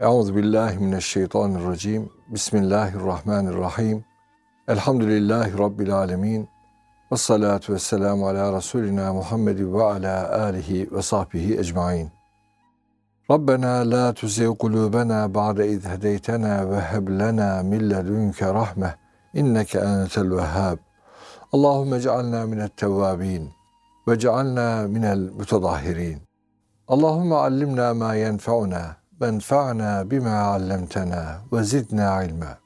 Euzu billahi mineşşeytanirracim. Bismillahirrahmanirrahim. Elhamdülillahi rabbil alamin. Ves salatu vesselamu ala Resulina Muhammed ve ala alihi ve sahbihi ecmaîn. Rabbena la tuzigh kulubena ba'de iz hedeytena ve heb lena min ledunke rahme inneke entel vehhab. Allahumme ec'alna minet tevvabin ve cealna minel mutadahhirin. Allahumme allimna ma yenfa'una venfa'na bima allemtena ve zidna ilma.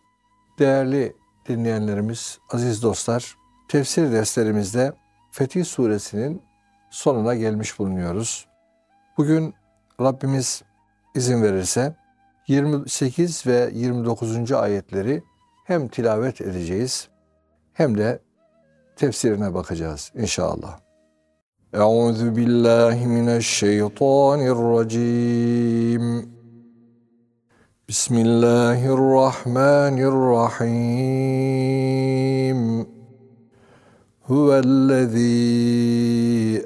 Değerli dinleyenlerimiz, aziz dostlar, tefsir derslerimizde Fetih Suresinin sonuna gelmiş bulunuyoruz. Bugün Rabbimiz izin verirse 28 ve 29. ayetleri hem tilavet edeceğiz hem de tefsirine bakacağız inşallah. Euzu billahi mineşşeytanirracim. Bismillahirrahmanirrahim. Huvellezî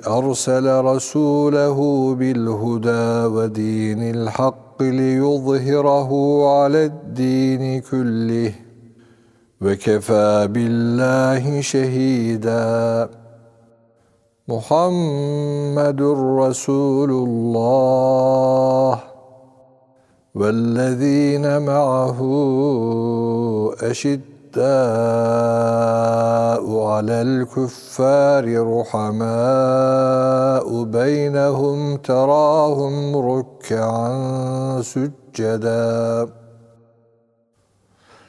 ersele rasûlehu bil huda ve dînil hakk liyuzhirahu ale'd-dîni kullih ve kefâ billahi şehîdâ. Muhammedur Resulullah والذين معه أشداء على الكفار رحماء بينهم تراهم ركعا سجدا.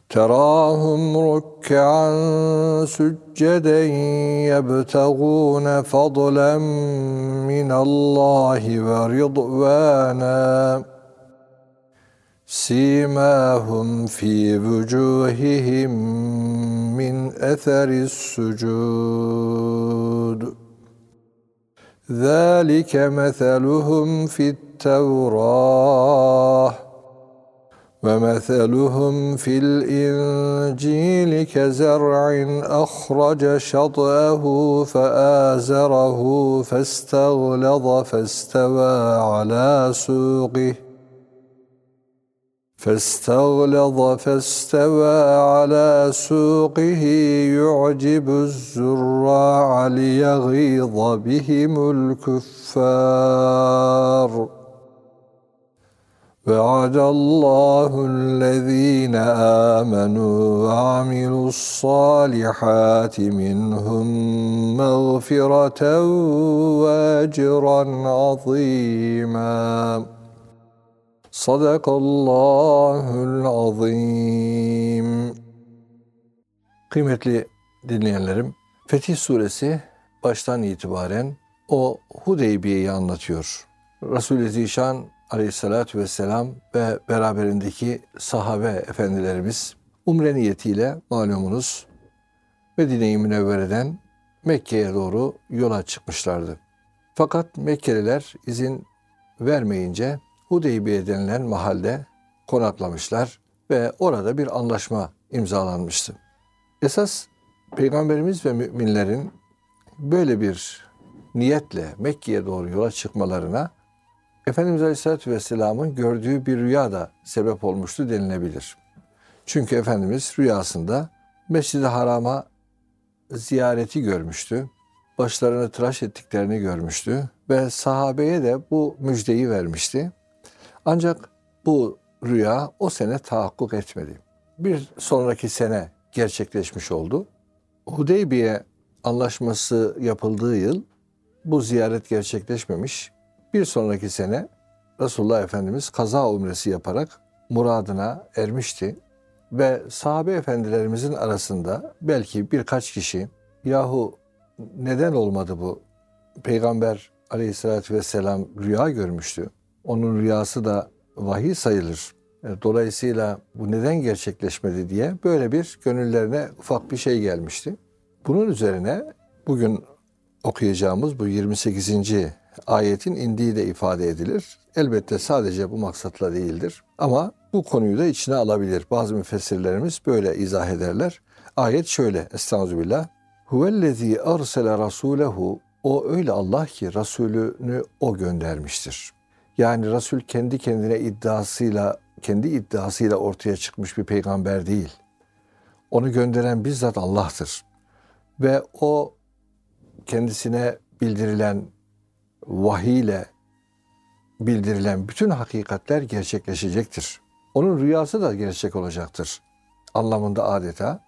تراهم ركعا سجدا يبتغون فضلا من الله ورضوانا. سيماهم في وجوههم من أثر السجود. ذلك مثلهم في التوراه ومثلهم في الإنجيل كزرع أخرج شطأه فآزره فاستغلظ فاستوى على سوقه. فاستغلظ فاستوى على سوقه يعجب الزراع ليغيظ بهم الكفار. وعد الله الذين آمنوا وعملوا الصالحات منهم مغفرة وأجرا عظيما. Sadakallahul azim. Kıymetli dinleyenlerim, Fetih Suresi baştan itibaren o Hudeybiye'yi anlatıyor. Resul-i Zişan aleyhissalatü vesselam ve beraberindeki sahabe efendilerimiz umre niyetiyle malumunuz Medine-i Münevvere'den Mekke'ye doğru yola çıkmışlardı. Fakat Mekkeliler izin vermeyince Hudeybiye denilen mahalde konaklamışlar ve orada bir anlaşma imzalanmıştı. Esas Peygamberimiz ve müminlerin böyle bir niyetle Mekke'ye doğru yola çıkmalarına Efendimiz Aleyhisselatü Vesselam'ın gördüğü bir rüya da sebep olmuştu denilebilir. Çünkü Efendimiz rüyasında Mescid-i Haram'a ziyareti görmüştü. Başlarını tıraş ettiklerini görmüştü ve sahabeye de bu müjdeyi vermişti. Ancak bu rüya o sene tahakkuk etmedi. Bir sonraki sene gerçekleşmiş oldu. Hudeybiye anlaşması yapıldığı yıl bu ziyaret gerçekleşmemiş. Bir sonraki sene Resulullah Efendimiz kaza umresi yaparak muradına ermişti. Ve sahabe efendilerimizin arasında belki birkaç kişi yahu neden olmadı bu? Peygamber aleyhissalatü vesselam rüya görmüştü. Onun rüyası da vahiy sayılır. E, dolayısıyla bu neden gerçekleşmedi diye böyle bir gönüllerine ufak bir şey gelmişti. Bunun üzerine bugün okuyacağımız bu 28. ayetin indiği de ifade edilir. Elbette sadece bu maksatla değildir. Ama bu konuyu da içine alabilir. Bazı müfessirlerimiz böyle izah ederler. Ayet şöyle. Estağfirullah. Huvellezî arsele rasulehu. O öyle Allah ki Resulünü o göndermiştir. Yani Resul kendi kendine iddiasıyla kendi iddiasıyla ortaya çıkmış bir peygamber değil. Onu gönderen bizzat Allah'tır. Ve o kendisine bildirilen vahiy ile bildirilen bütün hakikatler gerçekleşecektir. Onun rüyası da gerçek olacaktır. Anlamında adeta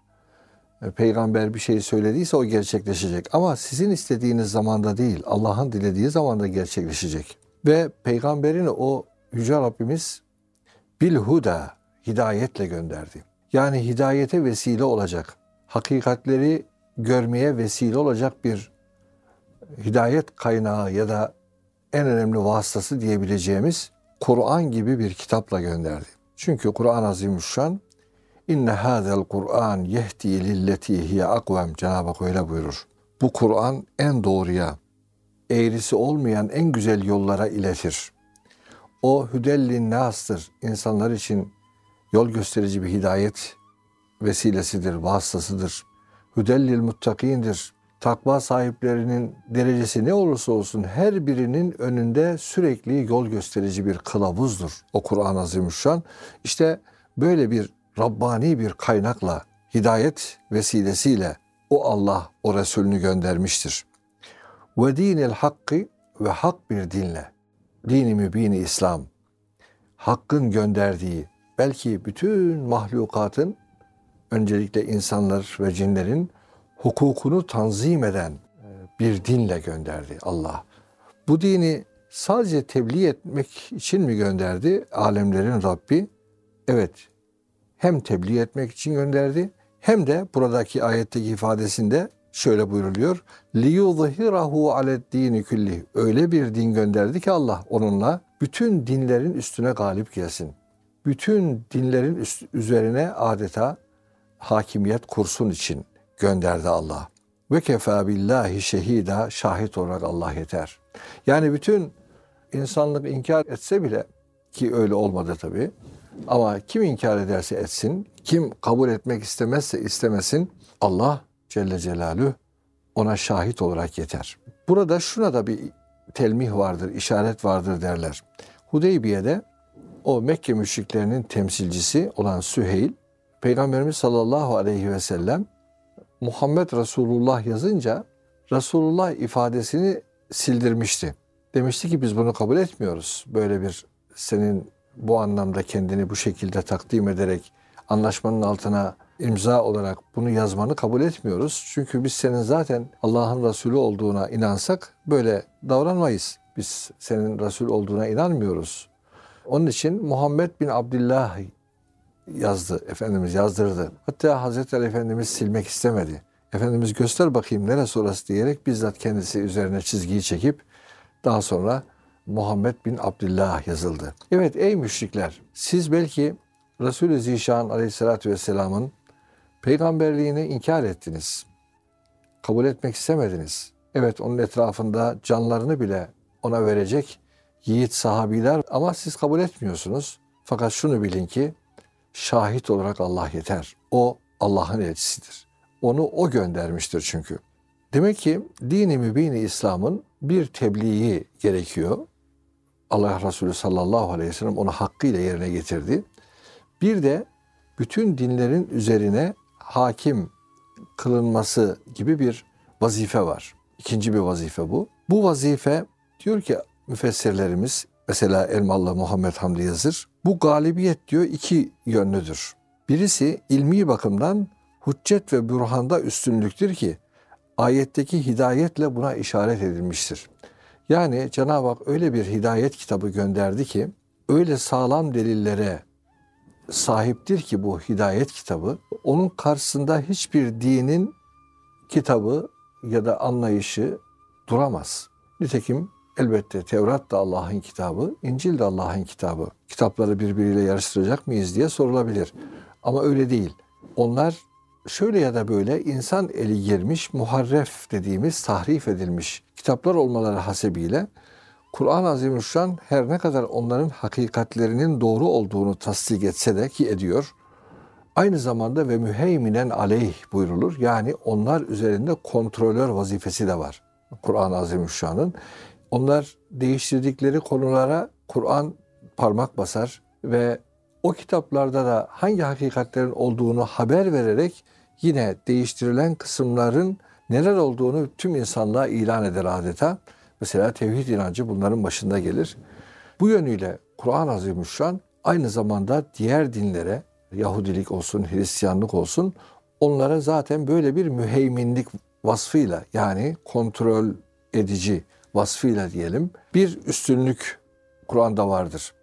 e, peygamber bir şey söylediyse o gerçekleşecek. Ama sizin istediğiniz zamanda değil, Allah'ın dilediği zamanda gerçekleşecek. Ve peygamberini o Yüce Rabbimiz bilhuda, hidayetle gönderdi. Yani hidayete vesile olacak, hakikatleri görmeye vesile olacak bir hidayet kaynağı ya da en önemli vasıtası diyebileceğimiz Kur'an gibi bir kitapla gönderdi. Çünkü Kur'an-ı Azimüşşan İnne hâzel Kur'an yehdi lilleti hiye akvem Cenab-ı Hak öyle buyurur. Bu Kur'an en doğruya, eğrisi olmayan en güzel yollara iletir. O hüdellin nastır. İnsanlar için yol gösterici bir hidayet vesilesidir, vasıtasıdır. Hüdellil muttakindir. Takva sahiplerinin derecesi ne olursa olsun her birinin önünde sürekli yol gösterici bir kılavuzdur. O Kur'an-ı Azimüşşan. İşte böyle bir Rabbani bir kaynakla, hidayet vesilesiyle o Allah o Resulünü göndermiştir. Ve dinil hakkı ve hak bir dinle. Dini mübini İslam. Hakkın gönderdiği, belki bütün mahlukatın, öncelikle insanlar ve cinlerin hukukunu tanzim eden bir dinle gönderdi Allah. Bu dini sadece tebliğ etmek için mi gönderdi alemlerin Rabbi? Evet, hem tebliğ etmek için gönderdi hem de buradaki ayetteki ifadesinde şöyle buyruluyor. لِيُظْهِرَهُ عَلَى الدِّينِ كُلِّهِ Öyle bir din gönderdi ki Allah onunla bütün dinlerin üstüne galip gelsin. Bütün dinlerin üst, üzerine adeta hakimiyet kursun için gönderdi Allah. Ve kefa billahi şehida şahit olarak Allah yeter. Yani bütün insanlık inkar etse bile ki öyle olmadı tabii. Ama kim inkar ederse etsin, kim kabul etmek istemezse istemesin Allah Celle Celaluhu ona şahit olarak yeter. Burada şuna da bir telmih vardır, işaret vardır derler. Hudeybiye'de o Mekke müşriklerinin temsilcisi olan Süheyl, Peygamberimiz sallallahu aleyhi ve sellem Muhammed Resulullah yazınca Resulullah ifadesini sildirmişti. Demişti ki biz bunu kabul etmiyoruz. Böyle bir senin bu anlamda kendini bu şekilde takdim ederek anlaşmanın altına imza olarak bunu yazmanı kabul etmiyoruz. Çünkü biz senin zaten Allah'ın Resulü olduğuna inansak böyle davranmayız. Biz senin Resul olduğuna inanmıyoruz. Onun için Muhammed bin Abdullah yazdı, Efendimiz yazdırdı. Hatta Hazreti Ali Efendimiz silmek istemedi. Efendimiz göster bakayım neresi orası diyerek bizzat kendisi üzerine çizgiyi çekip daha sonra Muhammed bin Abdullah yazıldı. Evet ey müşrikler siz belki Resulü Zişan aleyhissalatü vesselamın peygamberliğini inkar ettiniz. Kabul etmek istemediniz. Evet onun etrafında canlarını bile ona verecek yiğit sahabiler ama siz kabul etmiyorsunuz. Fakat şunu bilin ki şahit olarak Allah yeter. O Allah'ın elçisidir. Onu o göndermiştir çünkü. Demek ki dini mübini İslam'ın bir tebliği gerekiyor. Allah Resulü sallallahu aleyhi ve sellem onu hakkıyla yerine getirdi. Bir de bütün dinlerin üzerine hakim kılınması gibi bir vazife var. İkinci bir vazife bu. Bu vazife diyor ki müfessirlerimiz mesela Elmalı Muhammed Hamdi Yazır bu galibiyet diyor iki yönlüdür. Birisi ilmi bakımdan hüccet ve bürhanda üstünlüktür ki ayetteki hidayetle buna işaret edilmiştir. Yani Cenab-ı Hak öyle bir hidayet kitabı gönderdi ki öyle sağlam delillere sahiptir ki bu hidayet kitabı onun karşısında hiçbir dinin kitabı ya da anlayışı duramaz. Nitekim elbette Tevrat da Allah'ın kitabı, İncil de Allah'ın kitabı. Kitapları birbiriyle yarıştıracak mıyız diye sorulabilir. Ama öyle değil. Onlar şöyle ya da böyle insan eli girmiş, muharref dediğimiz tahrif edilmiş kitaplar olmaları hasebiyle Kur'an-ı Azimüşşan her ne kadar onların hakikatlerinin doğru olduğunu tasdik etse de ki ediyor, aynı zamanda ve müheyminen aleyh buyrulur. Yani onlar üzerinde kontrolör vazifesi de var. Kur'an-ı Azimüşşan'ın. Onlar değiştirdikleri konulara Kur'an parmak basar ve o kitaplarda da hangi hakikatlerin olduğunu haber vererek yine değiştirilen kısımların neler olduğunu tüm insanlığa ilan eder adeta. Mesela tevhid inancı bunların başında gelir. Bu yönüyle Kur'an-ı Azimüşşan aynı zamanda diğer dinlere, Yahudilik olsun, Hristiyanlık olsun, onlara zaten böyle bir müheyminlik vasfıyla yani kontrol edici vasfıyla diyelim bir üstünlük Kur'an'da vardır.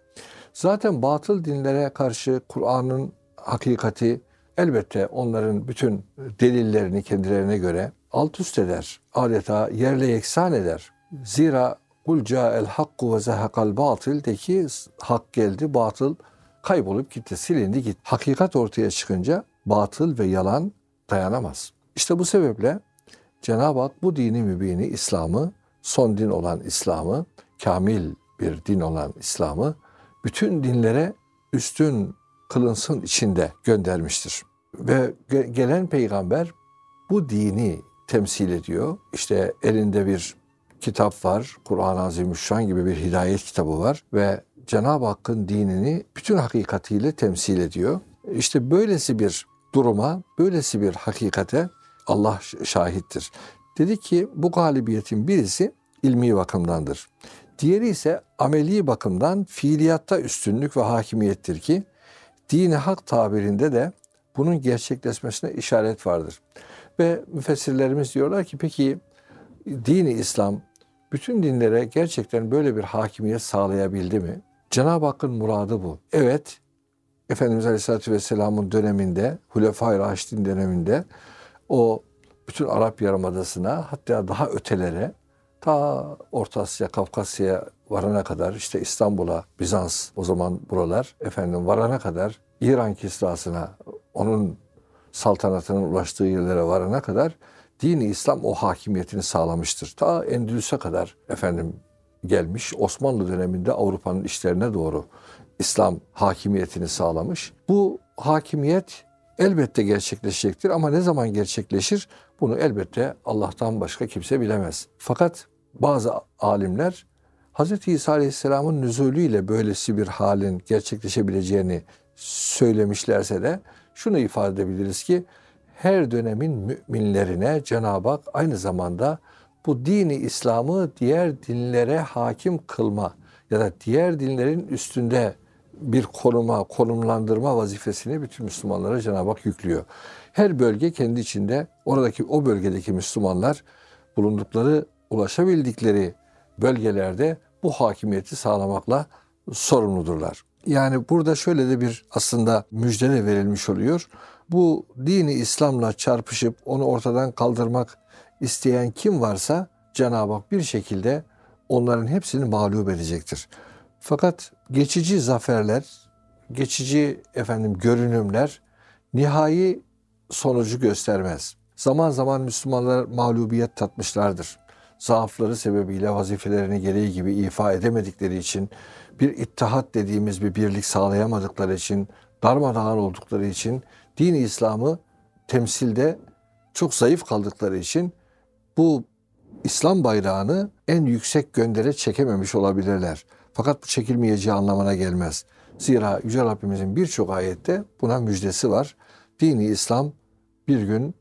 Zaten batıl dinlere karşı Kur'an'ın hakikati elbette onların bütün delillerini kendilerine göre alt üst eder. Adeta yerle yeksan eder. Zira kul el hakku ve zehakal batıl de ki hak geldi batıl kaybolup gitti silindi gitti. Hakikat ortaya çıkınca batıl ve yalan dayanamaz. İşte bu sebeple Cenab-ı Hak bu dini mübini İslam'ı son din olan İslam'ı kamil bir din olan İslam'ı bütün dinlere üstün kılınsın içinde göndermiştir. Ve gelen peygamber bu dini temsil ediyor. İşte elinde bir kitap var. Kur'an-ı Azimüşşan gibi bir hidayet kitabı var ve Cenab-ı Hakk'ın dinini bütün hakikatiyle temsil ediyor. İşte böylesi bir duruma, böylesi bir hakikate Allah şahittir. Dedi ki bu galibiyetin birisi ilmi bakımdandır. Diğeri ise ameli bakımdan fiiliyatta üstünlük ve hakimiyettir ki dini hak tabirinde de bunun gerçekleşmesine işaret vardır. Ve müfessirlerimiz diyorlar ki peki dini İslam bütün dinlere gerçekten böyle bir hakimiyet sağlayabildi mi? Cenab-ı Hakk'ın muradı bu. Evet, Efendimiz Aleyhisselatü Vesselam'ın döneminde, Hulefai Raşidin döneminde o bütün Arap Yarımadası'na hatta daha ötelere ta Orta Asya, Kafkasya'ya varana kadar işte İstanbul'a, Bizans o zaman buralar efendim varana kadar İran kisrasına onun saltanatının ulaştığı yerlere varana kadar dini İslam o hakimiyetini sağlamıştır. Ta Endülüs'e kadar efendim gelmiş. Osmanlı döneminde Avrupa'nın işlerine doğru İslam hakimiyetini sağlamış. Bu hakimiyet elbette gerçekleşecektir ama ne zaman gerçekleşir bunu elbette Allah'tan başka kimse bilemez. Fakat bazı alimler Hz. İsa Aleyhisselam'ın nüzulüyle böylesi bir halin gerçekleşebileceğini söylemişlerse de şunu ifade edebiliriz ki her dönemin müminlerine Cenab-ı Hak aynı zamanda bu dini İslam'ı diğer dinlere hakim kılma ya da diğer dinlerin üstünde bir konuma, konumlandırma vazifesini bütün Müslümanlara Cenab-ı Hak yüklüyor. Her bölge kendi içinde oradaki o bölgedeki Müslümanlar bulundukları, ulaşabildikleri bölgelerde bu hakimiyeti sağlamakla sorumludurlar. Yani burada şöyle de bir aslında müjde verilmiş oluyor. Bu dini İslam'la çarpışıp onu ortadan kaldırmak isteyen kim varsa Cenab-ı Hak bir şekilde onların hepsini mağlup edecektir. Fakat geçici zaferler, geçici efendim görünümler nihai sonucu göstermez. Zaman zaman Müslümanlar mağlubiyet tatmışlardır. Zaafları sebebiyle vazifelerini gereği gibi ifa edemedikleri için, bir ittihat dediğimiz bir birlik sağlayamadıkları için, darmadağın oldukları için, dini İslam'ı temsilde çok zayıf kaldıkları için bu İslam bayrağını en yüksek göndere çekememiş olabilirler. Fakat bu çekilmeyeceği anlamına gelmez. Zira Yüce Rabbimizin birçok ayette buna müjdesi var. Dini İslam bir gün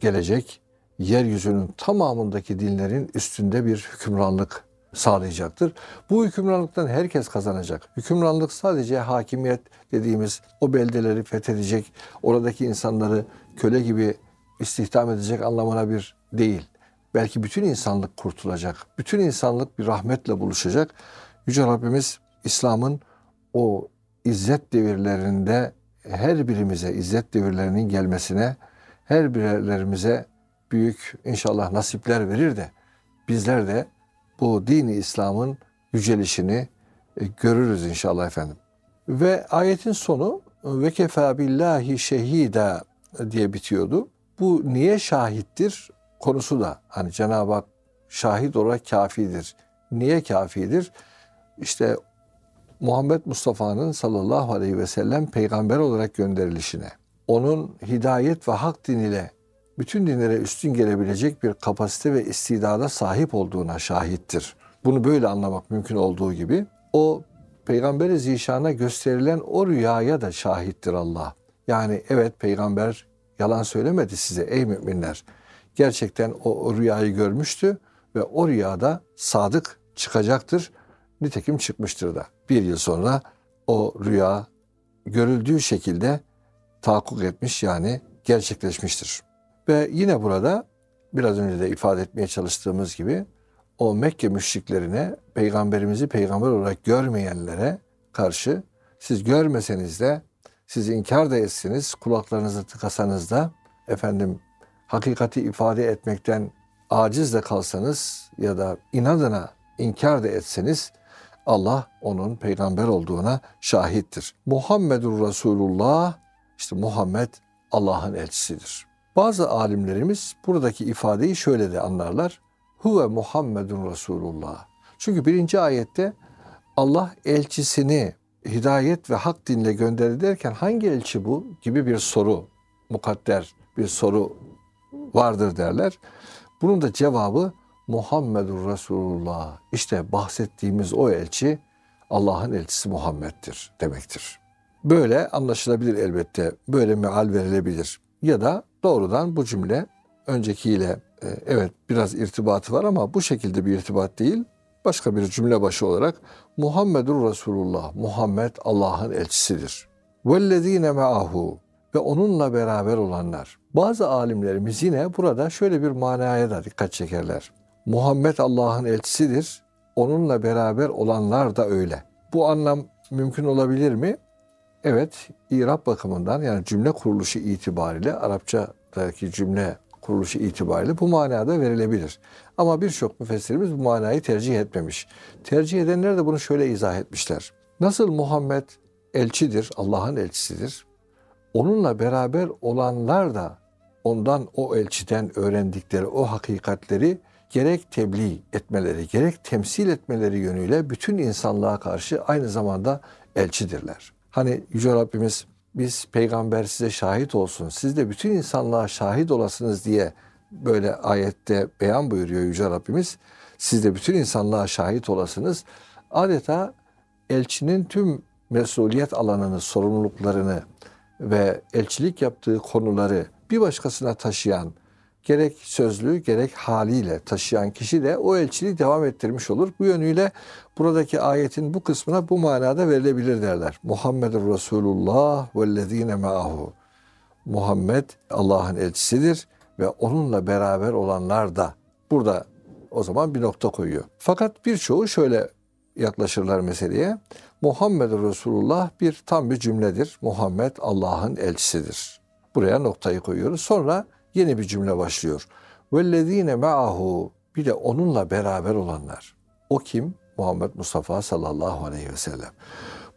gelecek, yeryüzünün tamamındaki dinlerin üstünde bir hükümranlık sağlayacaktır. Bu hükümranlıktan herkes kazanacak. Hükümranlık sadece hakimiyet dediğimiz o beldeleri fethedecek, oradaki insanları köle gibi istihdam edecek anlamına bir değil. Belki bütün insanlık kurtulacak. Bütün insanlık bir rahmetle buluşacak. Yüce Rabbimiz İslam'ın o izzet devirlerinde her birimize izzet devirlerinin gelmesine her birerlerimize büyük inşallah nasipler verir de bizler de bu dini İslam'ın yücelişini e, görürüz inşallah efendim. Ve ayetin sonu ve kefa billahi şehida diye bitiyordu. Bu niye şahittir konusu da hani Cenab-ı Hak şahit olarak kafidir. Niye kafidir? İşte Muhammed Mustafa'nın sallallahu aleyhi ve sellem peygamber olarak gönderilişine, onun hidayet ve hak din ile bütün dinlere üstün gelebilecek bir kapasite ve istidada sahip olduğuna şahittir. Bunu böyle anlamak mümkün olduğu gibi o Peygamber-i Zişan'a gösterilen o rüyaya da şahittir Allah. Yani evet peygamber yalan söylemedi size ey müminler. Gerçekten o, o rüyayı görmüştü ve o rüyada sadık çıkacaktır. Nitekim çıkmıştır da. Bir yıl sonra o rüya görüldüğü şekilde tahakkuk etmiş yani gerçekleşmiştir. Ve yine burada biraz önce de ifade etmeye çalıştığımız gibi o Mekke müşriklerine peygamberimizi peygamber olarak görmeyenlere karşı siz görmeseniz de siz inkar da etsiniz, kulaklarınızı tıkasanız da efendim hakikati ifade etmekten aciz de kalsanız ya da inadına inkar da etseniz Allah onun peygamber olduğuna şahittir. Muhammedur Resulullah işte Muhammed Allah'ın elçisidir. Bazı alimlerimiz buradaki ifadeyi şöyle de anlarlar. Huve Muhammedun Resulullah. Çünkü birinci ayette Allah elçisini hidayet ve hak dinle gönderdi derken hangi elçi bu gibi bir soru, mukadder bir soru vardır derler. Bunun da cevabı Muhammedur Resulullah. İşte bahsettiğimiz o elçi Allah'ın elçisi Muhammed'dir demektir. Böyle anlaşılabilir elbette. Böyle meal verilebilir. Ya da doğrudan bu cümle öncekiyle e, evet biraz irtibatı var ama bu şekilde bir irtibat değil. Başka bir cümle başı olarak Muhammedur Resulullah. Muhammed Allah'ın elçisidir. Vellezine me'ahu ve onunla beraber olanlar. Bazı alimlerimiz yine burada şöyle bir manaya da dikkat çekerler. Muhammed Allah'ın elçisidir. Onunla beraber olanlar da öyle. Bu anlam mümkün olabilir mi? Evet, İrab bakımından yani cümle kuruluşu itibariyle Arapçadaki cümle kuruluşu itibariyle bu manada verilebilir. Ama birçok müfessirimiz bu manayı tercih etmemiş. Tercih edenler de bunu şöyle izah etmişler. Nasıl Muhammed elçidir, Allah'ın elçisidir. Onunla beraber olanlar da ondan o elçiden öğrendikleri o hakikatleri gerek tebliğ etmeleri, gerek temsil etmeleri yönüyle bütün insanlığa karşı aynı zamanda elçidirler. Hani Yüce Rabbimiz biz peygamber size şahit olsun, siz de bütün insanlığa şahit olasınız diye böyle ayette beyan buyuruyor Yüce Rabbimiz. Siz de bütün insanlığa şahit olasınız. Adeta elçinin tüm mesuliyet alanını, sorumluluklarını ve elçilik yaptığı konuları bir başkasına taşıyan, gerek sözlü gerek haliyle taşıyan kişi de o elçiliği devam ettirmiş olur. Bu yönüyle buradaki ayetin bu kısmına bu manada verilebilir derler. Muhammedur Resulullah vellezine ma'ahu. Muhammed Allah'ın elçisidir ve onunla beraber olanlar da burada o zaman bir nokta koyuyor. Fakat birçoğu şöyle yaklaşırlar meseleye. Muhammed Resulullah bir tam bir cümledir. Muhammed Allah'ın elçisidir. Buraya noktayı koyuyoruz. Sonra yeni bir cümle başlıyor. Vellezine ma'ahu bir de onunla beraber olanlar. O kim? Muhammed Mustafa sallallahu aleyhi ve sellem.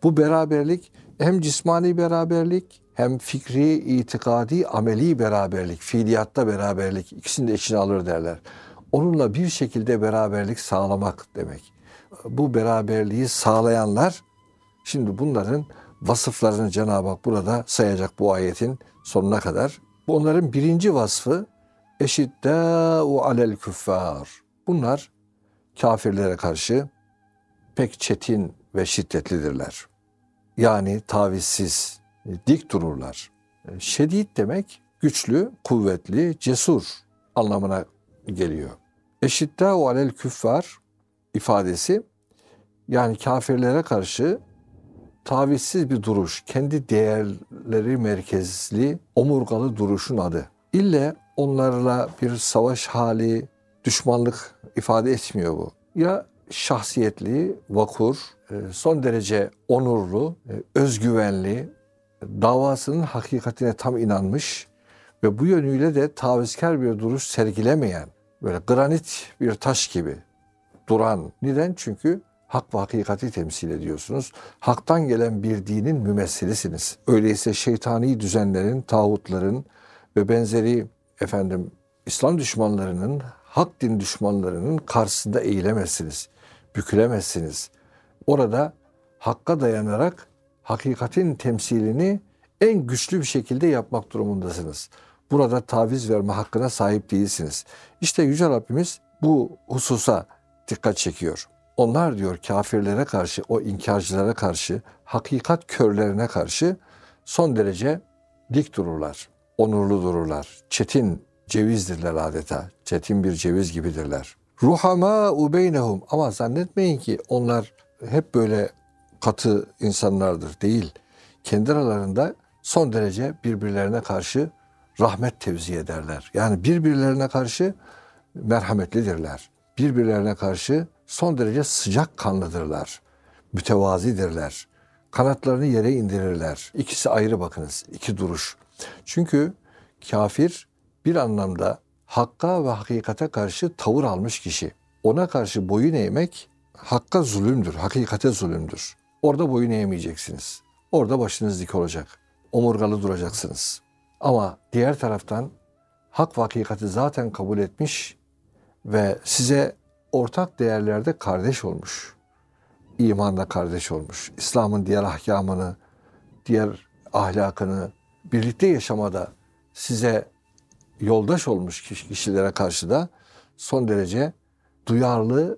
Bu beraberlik hem cismani beraberlik hem fikri, itikadi, ameli beraberlik, fiiliyatta beraberlik ikisini de içine alır derler. Onunla bir şekilde beraberlik sağlamak demek. Bu beraberliği sağlayanlar şimdi bunların vasıflarını Cenab-ı Hak burada sayacak bu ayetin sonuna kadar. Onların birinci vasfı eşiddâ'u alel küffâr. Bunlar kafirlere karşı pek çetin ve şiddetlidirler. Yani tavizsiz, dik dururlar. Şedid demek güçlü, kuvvetli, cesur anlamına geliyor. Eşiddâ'u alel küffâr ifadesi yani kafirlere karşı tavizsiz bir duruş, kendi değerleri merkezli, omurgalı duruşun adı. İlle onlarla bir savaş hali, düşmanlık ifade etmiyor bu. Ya şahsiyetli, vakur, e, son derece onurlu, e, özgüvenli, davasının hakikatine tam inanmış ve bu yönüyle de tavizkar bir duruş sergilemeyen, böyle granit bir taş gibi duran. Neden? Çünkü hak ve hakikati temsil ediyorsunuz. Haktan gelen bir dinin mümessilisiniz. Öyleyse şeytani düzenlerin, tağutların ve benzeri efendim İslam düşmanlarının, hak din düşmanlarının karşısında eğilemezsiniz, bükülemezsiniz. Orada hakka dayanarak hakikatin temsilini en güçlü bir şekilde yapmak durumundasınız. Burada taviz verme hakkına sahip değilsiniz. İşte Yüce Rabbimiz bu hususa dikkat çekiyor Onlar diyor kafirlere karşı, o inkarcılara karşı, hakikat körlerine karşı son derece dik dururlar. Onurlu dururlar. Çetin cevizdirler adeta. Çetin bir ceviz gibidirler. Ruhama ubeynehum ama zannetmeyin ki onlar hep böyle katı insanlardır. Değil. Kendi aralarında son derece birbirlerine karşı rahmet tevzi ederler. Yani birbirlerine karşı merhametlidirler. Birbirlerine karşı son derece sıcak kanlıdırlar. Mütevazidirler. Kanatlarını yere indirirler. İkisi ayrı bakınız. iki duruş. Çünkü kafir bir anlamda hakka ve hakikate karşı tavır almış kişi. Ona karşı boyun eğmek hakka zulümdür, hakikate zulümdür. Orada boyun eğmeyeceksiniz. Orada başınız dik olacak. Omurgalı duracaksınız. Ama diğer taraftan hak ve hakikati zaten kabul etmiş ve size ortak değerlerde kardeş olmuş. İmanda kardeş olmuş. İslam'ın diğer ahkamını, diğer ahlakını birlikte yaşamada size yoldaş olmuş kişilere karşı da son derece duyarlı,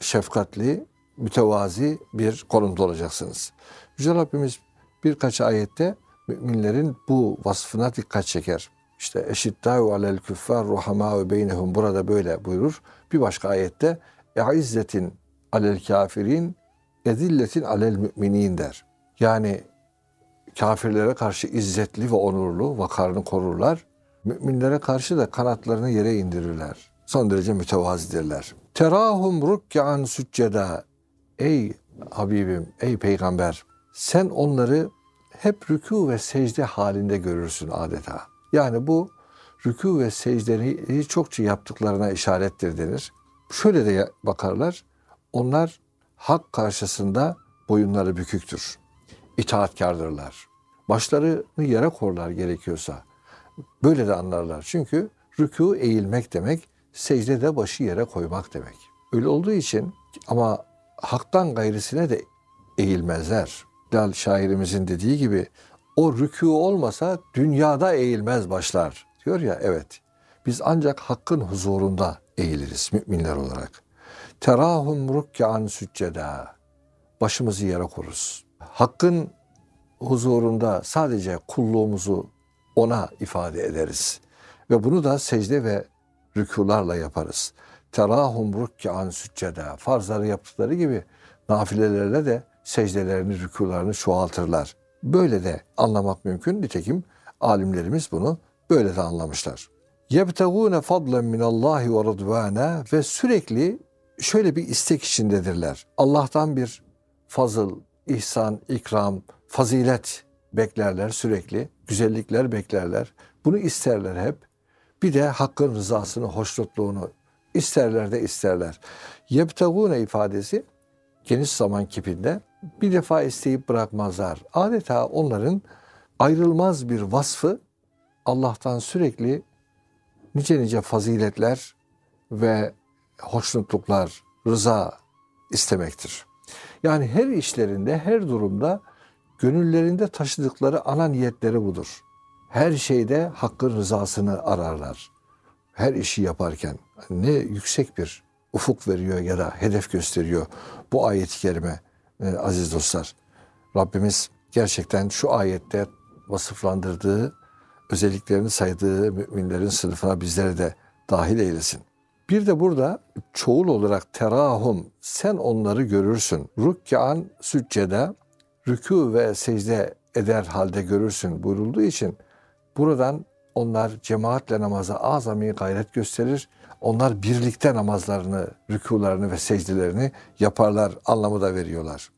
şefkatli, mütevazi bir konumda olacaksınız. Yüce Rabbimiz birkaç ayette müminlerin bu vasfına dikkat çeker. İşte eşittâhu alel küffâr ruhamâhu beynehum burada böyle buyurur. Bir başka ayette e'izzetin alel kafirin ezilletin alel müminin der. Yani kafirlere karşı izzetli ve onurlu vakarını korurlar. Müminlere karşı da kanatlarını yere indirirler. Son derece mütevazidirler. Terahum rukkan sücceda. Ey Habibim, ey peygamber sen onları hep rükû ve secde halinde görürsün adeta. Yani bu rükû ve secdeyi çokça yaptıklarına işarettir denir. Şöyle de bakarlar. Onlar hak karşısında boyunları büküktür. İtaatkardırlar. Başlarını yere korlar gerekiyorsa. Böyle de anlarlar. Çünkü rükû eğilmek demek, secde de başı yere koymak demek. Öyle olduğu için ama haktan gayrısine de eğilmezler. Lal şairimizin dediği gibi o rükû olmasa dünyada eğilmez başlar. Diyor ya evet. Biz ancak hakkın huzurunda eğiliriz müminler olarak. Terahum rukkan sücceda. Başımızı yere koruz. Hakkın huzurunda sadece kulluğumuzu ona ifade ederiz. Ve bunu da secde ve rükularla yaparız. Terahum rükkan sücceda. Farzları yaptıkları gibi nafilelerle de secdelerini, rükularını çoğaltırlar. Böyle de anlamak mümkün. Nitekim alimlerimiz bunu böyle de anlamışlar. Yebtegûne fadlen minallahi ve rıdvâne ve sürekli şöyle bir istek içindedirler. Allah'tan bir fazıl, ihsan, ikram, fazilet beklerler sürekli. Güzellikler beklerler. Bunu isterler hep. Bir de hakkın rızasını, hoşnutluğunu isterler de isterler. Yebtegune ifadesi geniş zaman kipinde bir defa isteyip bırakmazlar. Adeta onların ayrılmaz bir vasfı Allah'tan sürekli nice nice faziletler ve hoşnutluklar, rıza istemektir. Yani her işlerinde, her durumda gönüllerinde taşıdıkları ana niyetleri budur. Her şeyde hakkın rızasını ararlar. Her işi yaparken ne yüksek bir ufuk veriyor ya da hedef gösteriyor bu ayet-i kerime e, aziz dostlar. Rabbimiz gerçekten şu ayette vasıflandırdığı, özelliklerini saydığı müminlerin sınıfına bizleri de dahil eylesin. Bir de burada çoğul olarak terahum sen onları görürsün. Rükkan süccede rükû ve secde eder halde görürsün buyurulduğu için buradan onlar cemaatle namaza azami gayret gösterir. Onlar birlikte namazlarını, rükularını ve secdelerini yaparlar anlamı da veriyorlar.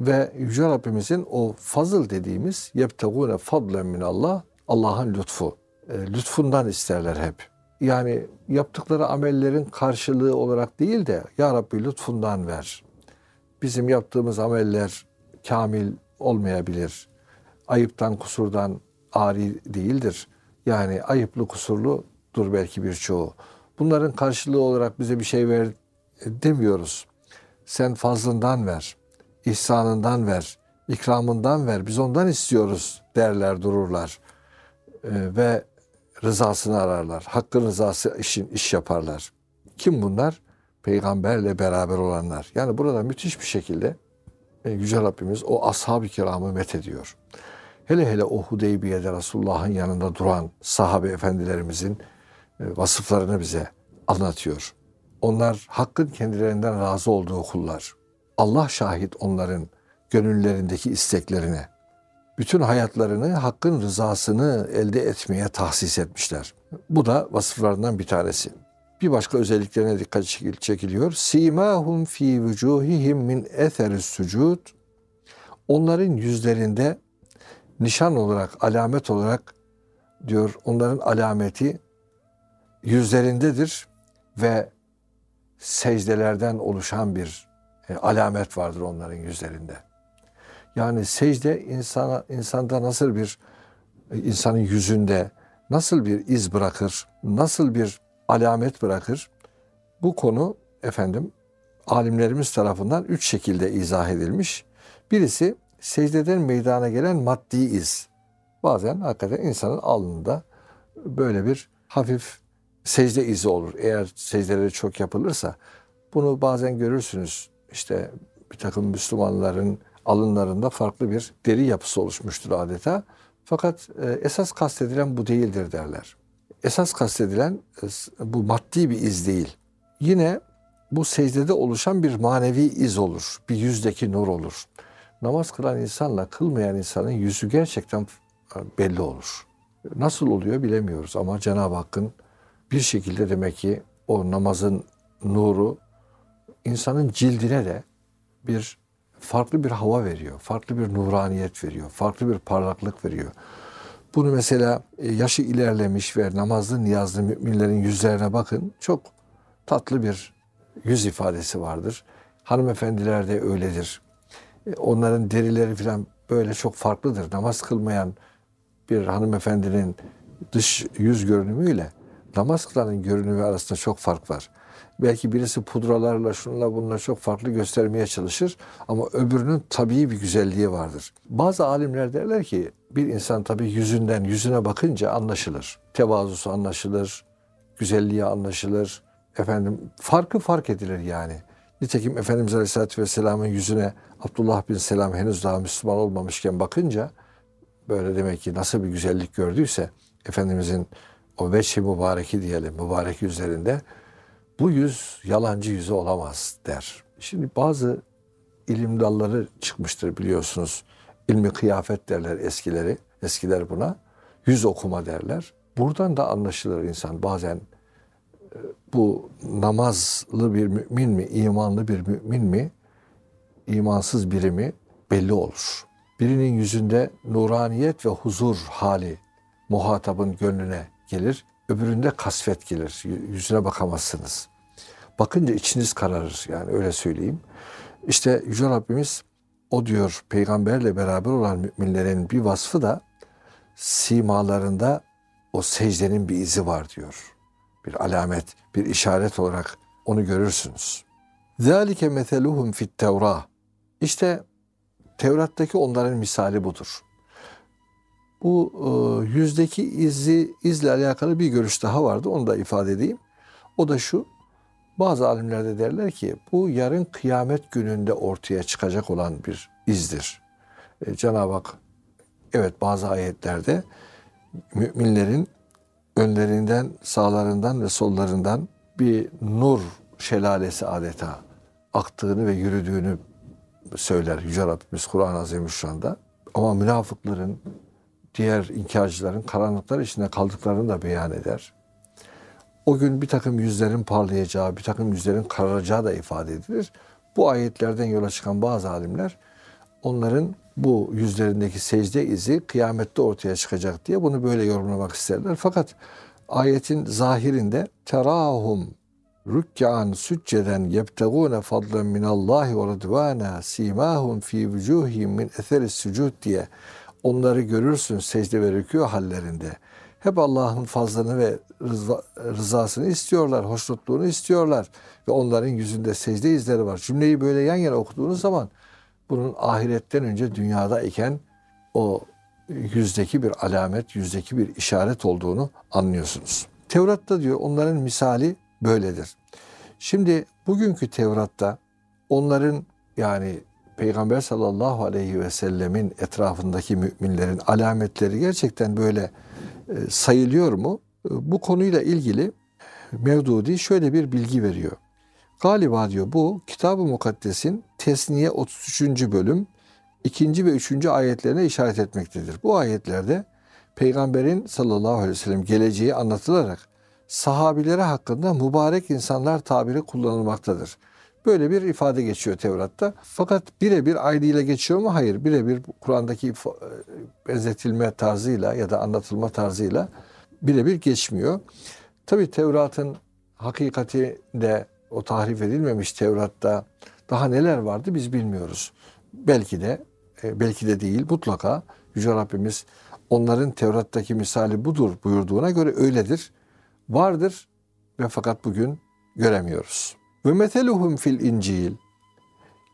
Ve Yüce Rabbimizin o fazıl dediğimiz yebtegune fadlen min Allah Allah'ın lütfu. E, lütfundan isterler hep. Yani yaptıkları amellerin karşılığı olarak değil de Ya Rabbi lütfundan ver. Bizim yaptığımız ameller kamil olmayabilir. Ayıptan, kusurdan ari değildir. Yani ayıplı, kusurludur belki birçoğu. Bunların karşılığı olarak bize bir şey ver demiyoruz. Sen fazlından ver, ihsanından ver, ikramından ver. Biz ondan istiyoruz derler, dururlar. Ee, ve rızasını ararlar. Hakkın rızası için iş yaparlar. Kim bunlar? peygamberle beraber olanlar. Yani burada müthiş bir şekilde e, Yüce Rabbimiz o ashab-ı kiramı met ediyor. Hele hele o Hudeybiye'de Resulullah'ın yanında duran sahabe efendilerimizin e, vasıflarını bize anlatıyor. Onlar hakkın kendilerinden razı olduğu kullar. Allah şahit onların gönüllerindeki isteklerine. Bütün hayatlarını hakkın rızasını elde etmeye tahsis etmişler. Bu da vasıflarından bir tanesi. Bir başka özelliklerine dikkat çekiliyor. Simahum fi vucuhihim min etheris sucud. Onların yüzlerinde nişan olarak, alamet olarak diyor onların alameti yüzlerindedir ve secdelerden oluşan bir e, alamet vardır onların yüzlerinde. Yani secde insana, insanda nasıl bir e, insanın yüzünde nasıl bir iz bırakır, nasıl bir alamet bırakır? Bu konu efendim alimlerimiz tarafından üç şekilde izah edilmiş. Birisi secdeden meydana gelen maddi iz. Bazen hakikaten insanın alnında böyle bir hafif secde izi olur. Eğer secdeleri çok yapılırsa bunu bazen görürsünüz. İşte bir takım Müslümanların alınlarında farklı bir deri yapısı oluşmuştur adeta. Fakat e, esas kastedilen bu değildir derler. Esas kastedilen e, bu maddi bir iz değil. Yine bu secdede oluşan bir manevi iz olur. Bir yüzdeki nur olur. Namaz kılan insanla kılmayan insanın yüzü gerçekten e, belli olur. Nasıl oluyor bilemiyoruz ama Cenab-ı Hakk'ın bir şekilde demek ki o namazın nuru insanın cildine de bir farklı bir hava veriyor. Farklı bir nuraniyet veriyor. Farklı bir parlaklık veriyor. Bunu mesela e, yaşı ilerlemiş ve namazlı niyazlı müminlerin yüzlerine bakın. Çok tatlı bir yüz ifadesi vardır. Hanımefendiler de öyledir. E, onların derileri falan böyle çok farklıdır. Namaz kılmayan bir hanımefendinin dış yüz görünümüyle namaz kılanın görünümü arasında çok fark var. Belki birisi pudralarla şunla bununla çok farklı göstermeye çalışır ama öbürünün tabii bir güzelliği vardır. Bazı alimler derler ki bir insan tabii yüzünden yüzüne bakınca anlaşılır. Tevazusu anlaşılır, güzelliği anlaşılır. Efendim farkı fark edilir yani. Nitekim Efendimiz Aleyhisselatü Vesselam'ın yüzüne Abdullah bin Selam henüz daha Müslüman olmamışken bakınca böyle demek ki nasıl bir güzellik gördüyse Efendimizin o veçhi mübareki diyelim mübarek yüzlerinde bu yüz yalancı yüzü olamaz der. Şimdi bazı ilim dalları çıkmıştır biliyorsunuz. İlmi kıyafet derler eskileri. Eskiler buna. Yüz okuma derler. Buradan da anlaşılır insan bazen e, bu namazlı bir mümin mi, imanlı bir mümin mi, imansız biri mi belli olur. Birinin yüzünde nuraniyet ve huzur hali muhatabın gönlüne gelir. Öbüründe kasvet gelir. Yüzüne bakamazsınız. Bakınca içiniz kararır yani öyle söyleyeyim. İşte Yüce Rabbimiz o diyor peygamberle beraber olan müminlerin bir vasfı da simalarında o secdenin bir izi var diyor. Bir alamet, bir işaret olarak onu görürsünüz. ذَٰلِكَ مَثَلُهُمْ فِي التَّوْرَةِ İşte Tevrat'taki onların misali budur. Bu e, yüzdeki izi, izle alakalı bir görüş daha vardı. Onu da ifade edeyim. O da şu. Bazı alimler de derler ki bu yarın kıyamet gününde ortaya çıkacak olan bir izdir. E, Cenab-ı Hak evet bazı ayetlerde müminlerin önlerinden, sağlarından ve sollarından bir nur şelalesi adeta aktığını ve yürüdüğünü söyler Yüce Rabbimiz Kur'an-ı Azimüşşan'da. Ama münafıkların, diğer inkarcıların karanlıklar içinde kaldıklarını da beyan eder. O gün bir takım yüzlerin parlayacağı, bir takım yüzlerin kararacağı da ifade edilir. Bu ayetlerden yola çıkan bazı alimler onların bu yüzlerindeki secde izi kıyamette ortaya çıkacak diye bunu böyle yorumlamak isterler. Fakat ayetin zahirinde terahum rükkan sücceden yebtegune fadlen minallahi ve rıdvana simahum fi vucuhihim min eseri sucud diye onları görürsün secde ve rükû hallerinde. Hep Allah'ın fazlını ve rızasını istiyorlar, hoşnutluğunu istiyorlar. Ve onların yüzünde secde izleri var. Cümleyi böyle yan yana okuduğunuz zaman bunun ahiretten önce dünyada iken o yüzdeki bir alamet, yüzdeki bir işaret olduğunu anlıyorsunuz. Tevrat'ta diyor onların misali böyledir. Şimdi bugünkü Tevrat'ta onların yani Peygamber sallallahu aleyhi ve sellemin etrafındaki müminlerin alametleri gerçekten böyle e, sayılıyor mu? E, bu konuyla ilgili Mevdudi şöyle bir bilgi veriyor. Galiba diyor bu Kitab-ı Mukaddes'in Tesniye 33. bölüm 2. ve 3. ayetlerine işaret etmektedir. Bu ayetlerde Peygamberin sallallahu aleyhi ve sellem geleceği anlatılarak sahabilere hakkında mübarek insanlar tabiri kullanılmaktadır. Böyle bir ifade geçiyor Tevrat'ta. Fakat birebir aynıyla geçiyor mu? Hayır. Birebir Kur'an'daki e, benzetilme tarzıyla ya da anlatılma tarzıyla birebir geçmiyor. Tabi Tevrat'ın hakikatinde o tahrif edilmemiş Tevrat'ta daha neler vardı biz bilmiyoruz. Belki de e, belki de değil mutlaka Yüce Rabbimiz onların Tevrat'taki misali budur buyurduğuna göre öyledir. Vardır ve fakat bugün göremiyoruz. Ve meteluhum fil İncil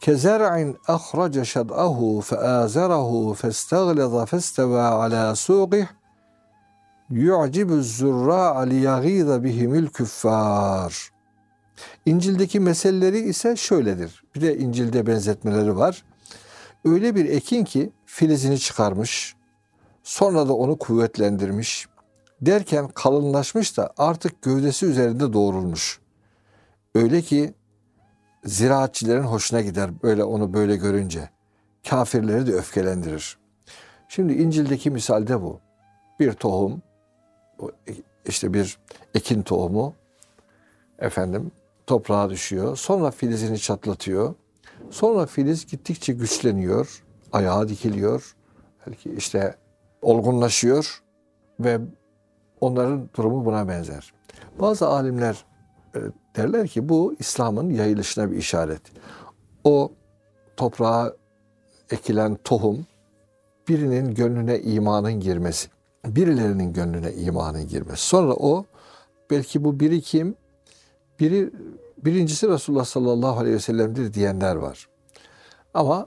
kezer'in ahraca şad'ahu feazerahu festaglaza festeva ala suqih yu'cibu zurra'a liyagîza bihimil küffâr. İncil'deki meseleleri ise şöyledir. Bir de İncil'de benzetmeleri var. Öyle bir ekin ki filizini çıkarmış, sonra da onu kuvvetlendirmiş, derken kalınlaşmış da artık gövdesi üzerinde doğrulmuş. Öyle ki ziraatçilerin hoşuna gider böyle onu böyle görünce. Kafirleri de öfkelendirir. Şimdi İncil'deki misalde bu. Bir tohum, işte bir ekin tohumu efendim toprağa düşüyor. Sonra filizini çatlatıyor. Sonra filiz gittikçe güçleniyor. Ayağa dikiliyor. Belki işte olgunlaşıyor ve onların durumu buna benzer. Bazı alimler e, derler ki bu İslam'ın yayılışına bir işaret. O toprağa ekilen tohum birinin gönlüne imanın girmesi, birilerinin gönlüne imanın girmesi. Sonra o belki bu biri kim? Biri birincisi Resulullah sallallahu aleyhi ve sellem'dir diyenler var. Ama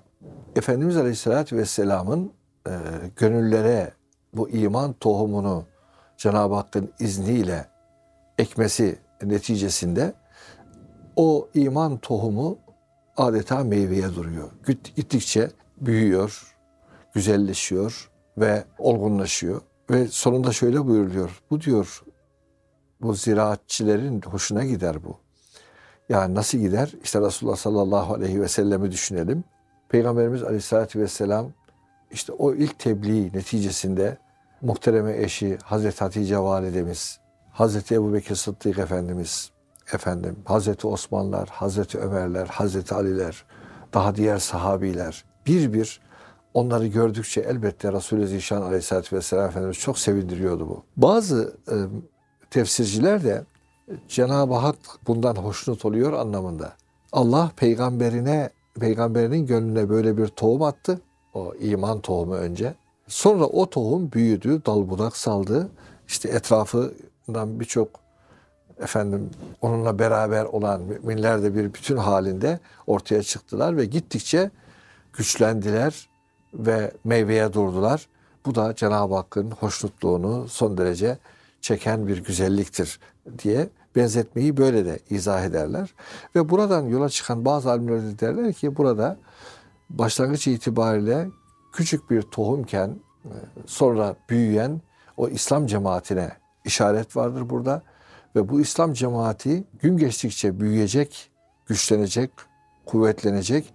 Efendimiz Aleyhisselatü Vesselam'ın e, gönüllere bu iman tohumunu Cenab-ı Hakk'ın izniyle ekmesi neticesinde o iman tohumu adeta meyveye duruyor. Gittikçe büyüyor, güzelleşiyor ve olgunlaşıyor. Ve sonunda şöyle buyuruluyor. Bu diyor bu ziraatçilerin hoşuna gider bu. Yani nasıl gider? İşte Resulullah sallallahu aleyhi ve sellemi düşünelim. Peygamberimiz aleyhissalatü vesselam işte o ilk tebliğ neticesinde muhtereme eşi Hazreti Hatice validemiz, Hazreti Ebu Bekir Sıddık Efendimiz, efendim Hazreti Osmanlar, Hazreti Ömerler, Hazreti Aliler, daha diğer sahabiler bir bir onları gördükçe elbette Resulü Zişan Aleyhisselatü Vesselam Efendimiz çok sevindiriyordu bu. Bazı e, tefsirciler de Cenab-ı Hak bundan hoşnut oluyor anlamında. Allah peygamberine, peygamberinin gönlüne böyle bir tohum attı. O iman tohumu önce. Sonra o tohum büyüdü, dal budak saldı. İşte etrafından birçok efendim onunla beraber olan müminler de bir bütün halinde ortaya çıktılar ve gittikçe güçlendiler ve meyveye durdular. Bu da Cenab-ı Hakk'ın hoşnutluğunu son derece çeken bir güzelliktir diye benzetmeyi böyle de izah ederler. Ve buradan yola çıkan bazı alimler de derler ki burada başlangıç itibariyle küçük bir tohumken e, sonra büyüyen o İslam cemaatine işaret vardır burada. Ve bu İslam cemaati gün geçtikçe büyüyecek, güçlenecek, kuvvetlenecek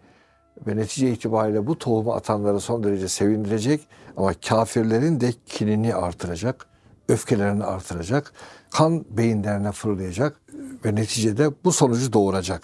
ve netice itibariyle bu tohumu atanları son derece sevindirecek ama kafirlerin de kinini artıracak, öfkelerini artıracak, kan beyinlerine fırlayacak ve neticede bu sonucu doğuracak.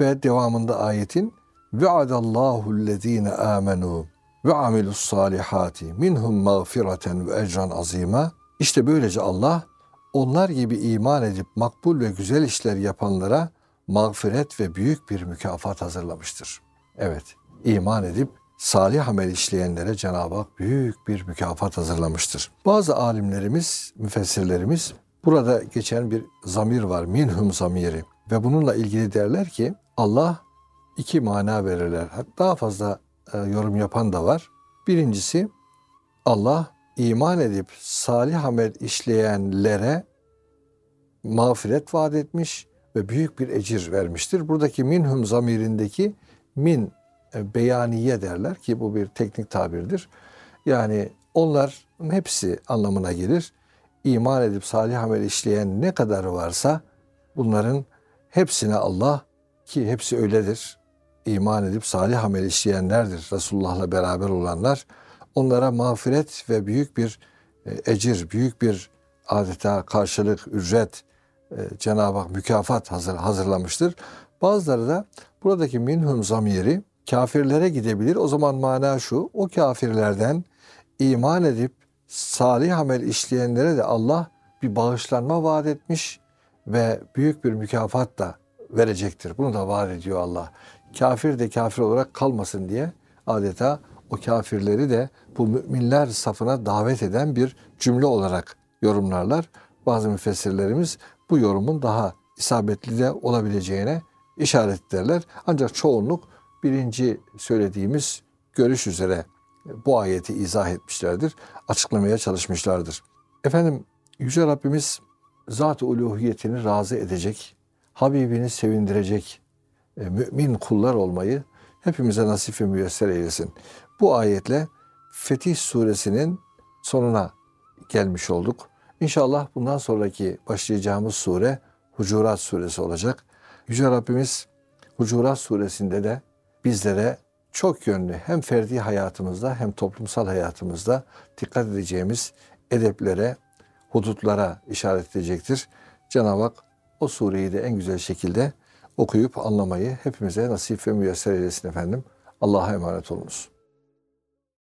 Ve devamında ayetin Ve'adallahu allazine amenu ve amilus salihati minhum mağfireten ve ecran azima. İşte böylece Allah onlar gibi iman edip makbul ve güzel işler yapanlara mağfiret ve büyük bir mükafat hazırlamıştır. Evet, iman edip salih amel işleyenlere Cenab-ı Hak büyük bir mükafat hazırlamıştır. Bazı alimlerimiz, müfessirlerimiz burada geçen bir zamir var, minhum zamiri ve bununla ilgili derler ki Allah iki mana verirler. Daha fazla e, yorum yapan da var. Birincisi Allah iman edip salih amel işleyenlere mağfiret vaat etmiş. ve büyük bir ecir vermiştir. Buradaki minhum zamirindeki min e, beyaniye derler ki bu bir teknik tabirdir. Yani onların hepsi anlamına gelir. İman edip salih amel işleyen ne kadar varsa bunların hepsine Allah ki hepsi öyledir. İman edip salih amel işleyenlerdir. Resulullah'la beraber olanlar. Onlara mağfiret ve büyük bir e, ecir, büyük bir adeta karşılık, ücret, e, Cenab-ı Hak mükafat hazır, hazırlamıştır. Bazıları da buradaki minhum zamiri kafirlere gidebilir. O zaman mana şu, o kafirlerden iman edip salih amel işleyenlere de Allah bir bağışlanma vaat etmiş ve büyük bir mükafat da verecektir. Bunu da vaat ediyor Allah. Kafir de kafir olarak kalmasın diye adeta o kafirleri de bu müminler safına davet eden bir cümle olarak yorumlarlar. Bazı müfessirlerimiz bu yorumun daha isabetli de olabileceğine işaret ederler. Ancak çoğunluk birinci söylediğimiz görüş üzere bu ayeti izah etmişlerdir, açıklamaya çalışmışlardır. Efendim Yüce Rabbimiz zat-ı uluhiyetini razı edecek, Habibini sevindirecek e, mümin kullar olmayı hepimize nasip ve müyesser eylesin. Bu ayetle Fetih suresinin sonuna gelmiş olduk. İnşallah bundan sonraki başlayacağımız sure Hucurat suresi olacak. Yüce Rabbimiz Hucurat suresinde de bizlere çok yönlü hem ferdi hayatımızda hem toplumsal hayatımızda dikkat edeceğimiz edeplere, hudutlara işaret edecektir. Cenab-ı Hak o sureyi de en güzel şekilde okuyup anlamayı hepimize nasip ve müyesser eylesin efendim. Allah'a emanet olunuz.